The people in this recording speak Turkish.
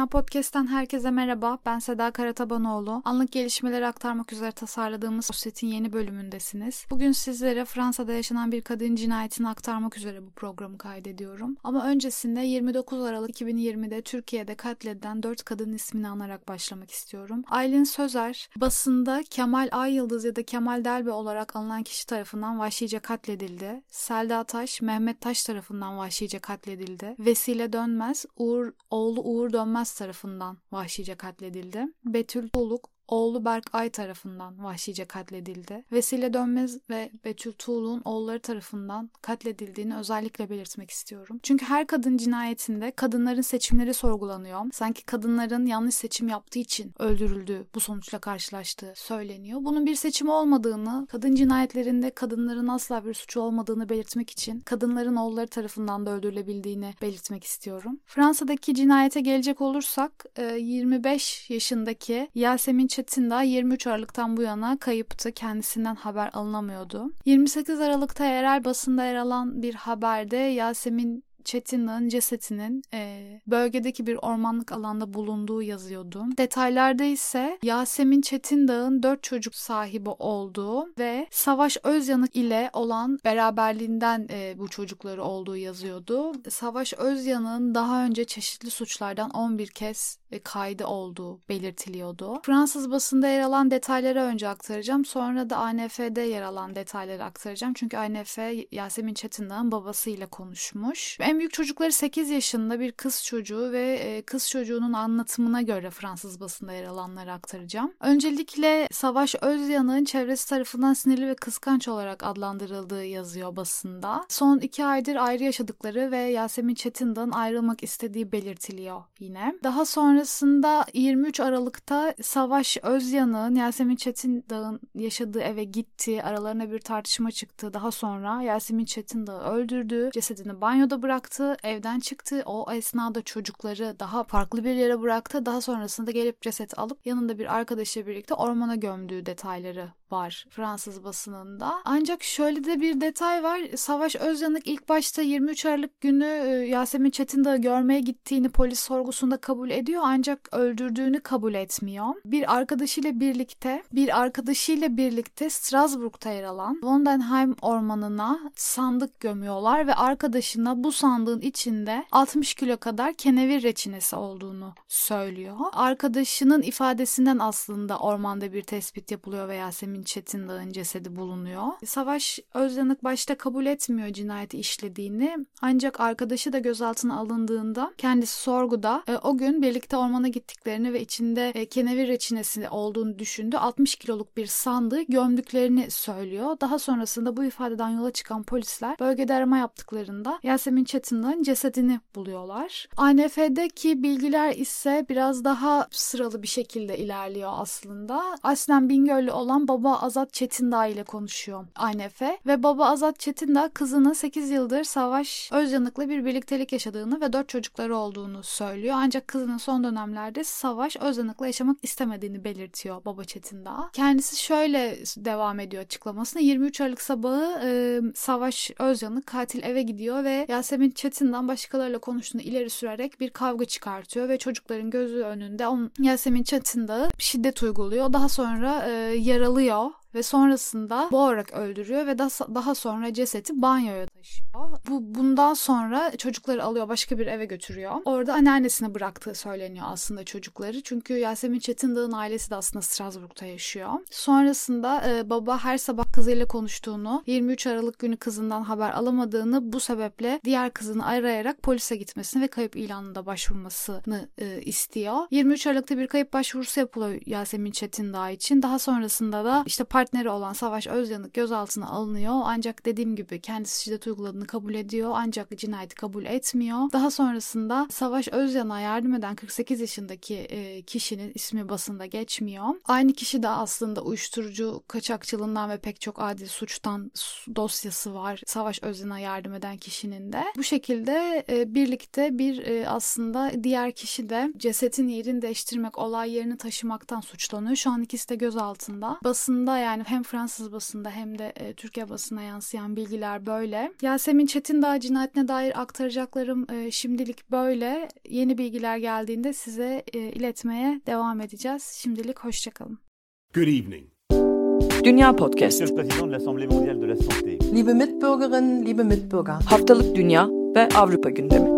Dünya Podcast'ten herkese merhaba. Ben Seda Karatabanoğlu. Anlık gelişmeleri aktarmak üzere tasarladığımız setin yeni bölümündesiniz. Bugün sizlere Fransa'da yaşanan bir kadın cinayetini aktarmak üzere bu programı kaydediyorum. Ama öncesinde 29 Aralık 2020'de Türkiye'de katledilen 4 kadın ismini anarak başlamak istiyorum. Aylin Sözer, basında Kemal Ay ya da Kemal Delbe olarak anılan kişi tarafından vahşice katledildi. Selda Taş, Mehmet Taş tarafından vahşice katledildi. Vesile Dönmez, Uğur, oğlu Uğur Dönmez tarafından vahşice katledildi. Betül Tuluk, oğlu Berk Ay tarafından vahşice katledildi. Vesile Dönmez ve Betül Tuğlu'nun oğulları tarafından katledildiğini özellikle belirtmek istiyorum. Çünkü her kadın cinayetinde kadınların seçimleri sorgulanıyor. Sanki kadınların yanlış seçim yaptığı için öldürüldüğü, bu sonuçla karşılaştığı söyleniyor. Bunun bir seçim olmadığını, kadın cinayetlerinde kadınların asla bir suçu olmadığını belirtmek için kadınların oğulları tarafından da öldürülebildiğini belirtmek istiyorum. Fransa'daki cinayete gelecek olursak 25 yaşındaki Yasemin Çetin daha 23 Aralık'tan bu yana kayıptı. Kendisinden haber alınamıyordu. 28 Aralık'ta yerel basında yer alan bir haberde Yasemin Çetin'in cesetinin e, bölgedeki bir ormanlık alanda bulunduğu yazıyordu. Detaylarda ise Yasemin Çetindağ'ın dört çocuk sahibi olduğu ve Savaş Özyanık ile olan beraberliğinden e, bu çocukları olduğu yazıyordu. Savaş Özyanık'ın daha önce çeşitli suçlardan 11 kez e, kaydı olduğu belirtiliyordu. Fransız basında yer alan detayları önce aktaracağım. Sonra da ANF'de yer alan detayları aktaracağım. Çünkü ANF Yasemin Çetindağ'ın babasıyla konuşmuş. En büyük çocukları 8 yaşında bir kız çocuğu ve kız çocuğunun anlatımına göre Fransız basında yer alanları aktaracağım. Öncelikle Savaş Özyan'ın çevresi tarafından sinirli ve kıskanç olarak adlandırıldığı yazıyor basında. Son iki aydır ayrı yaşadıkları ve Yasemin Çetindağ'ın ayrılmak istediği belirtiliyor yine. Daha sonrasında 23 Aralık'ta Savaş Özyan'ın Yasemin Çetindağ'ın yaşadığı eve gitti. Aralarına bir tartışma çıktı. Daha sonra Yasemin Çetindağ'ı öldürdü. Cesedini banyoda bıraktı bıraktı, evden çıktı. O esnada çocukları daha farklı bir yere bıraktı. Daha sonrasında gelip ceset alıp yanında bir arkadaşıyla birlikte ormana gömdüğü detayları var Fransız basınında. Ancak şöyle de bir detay var. Savaş Özyanık ilk başta 23 Aralık günü Yasemin Çetindağ'ı görmeye gittiğini polis sorgusunda kabul ediyor ancak öldürdüğünü kabul etmiyor. Bir arkadaşıyla birlikte bir arkadaşıyla birlikte Strasbourg'ta yer alan Vondenheim ormanına sandık gömüyorlar ve arkadaşına bu sandığın içinde 60 kilo kadar kenevir reçinesi olduğunu söylüyor. Arkadaşının ifadesinden aslında ormanda bir tespit yapılıyor ve Yasemin Çetindağ'ın cesedi bulunuyor. Savaş Özyanık başta kabul etmiyor cinayeti işlediğini ancak arkadaşı da gözaltına alındığında kendisi sorguda e, o gün birlikte ormana gittiklerini ve içinde e, kenevir reçinesi olduğunu düşündü. 60 kiloluk bir sandığı gömdüklerini söylüyor. Daha sonrasında bu ifadeden yola çıkan polisler bölgede arama yaptıklarında Yasemin Çetindağ'ın cesedini buluyorlar. ANF'deki bilgiler ise biraz daha sıralı bir şekilde ilerliyor aslında. Aslen Bingöl'lü olan baba Azat Çetindağ ile konuşuyor ANF ve baba Azat Çetindağ kızının 8 yıldır Savaş Özyanık'la bir birliktelik yaşadığını ve 4 çocukları olduğunu söylüyor. Ancak kızının son dönemlerde Savaş Özyanık'la yaşamak istemediğini belirtiyor baba Çetindağ. Kendisi şöyle devam ediyor açıklamasına. 23 Aralık sabahı e, Savaş Özyanık katil eve gidiyor ve Yasemin Çetin'den başkalarıyla konuştuğunu ileri sürerek bir kavga çıkartıyor ve çocukların gözü önünde onun Yasemin Çetindağ'ı şiddet uyguluyor. Daha sonra e, yaralıyor now ve sonrasında boğarak öldürüyor ve daha sonra cesedi banyoya taşıyor. Bu bundan sonra çocukları alıyor başka bir eve götürüyor. Orada anneannesine bıraktığı söyleniyor aslında çocukları. Çünkü Yasemin Çetindağ'ın ailesi de aslında Strasbourg'ta yaşıyor. Sonrasında e, baba her sabah kızıyla konuştuğunu, 23 Aralık günü kızından haber alamadığını bu sebeple diğer kızını arayarak polise gitmesini ve kayıp ilanında başvurmasını e, istiyor. 23 Aralık'ta bir kayıp başvurusu yapılıyor Yasemin Çetindağ için. Daha sonrasında da işte partneri olan Savaş Özyanık gözaltına alınıyor. Ancak dediğim gibi kendisi şiddet uyguladığını kabul ediyor. Ancak cinayeti kabul etmiyor. Daha sonrasında Savaş Özyan'a yardım eden 48 yaşındaki e, kişinin ismi basında geçmiyor. Aynı kişi de aslında uyuşturucu kaçakçılığından ve pek çok adil suçtan dosyası var. Savaş Özyan'a yardım eden kişinin de. Bu şekilde e, birlikte bir e, aslında diğer kişi de cesetin yerini değiştirmek, olay yerini taşımaktan suçlanıyor. Şu an ikisi de gözaltında. Basında yani hem Fransız basında hem de e, Türkiye basına yansıyan bilgiler böyle. Yasemin Çetindağ cinayetine dair aktaracaklarım e, şimdilik böyle. Yeni bilgiler geldiğinde size e, iletmeye devam edeceğiz. Şimdilik hoşçakalın. Good evening. Dünya Podcast. Monsieur le Président de l'Assemblée mondiale de la santé, Liebe Mitbürgerinnen, liebe Mitbürger. Haftalık Dünya ve Avrupa gündemi.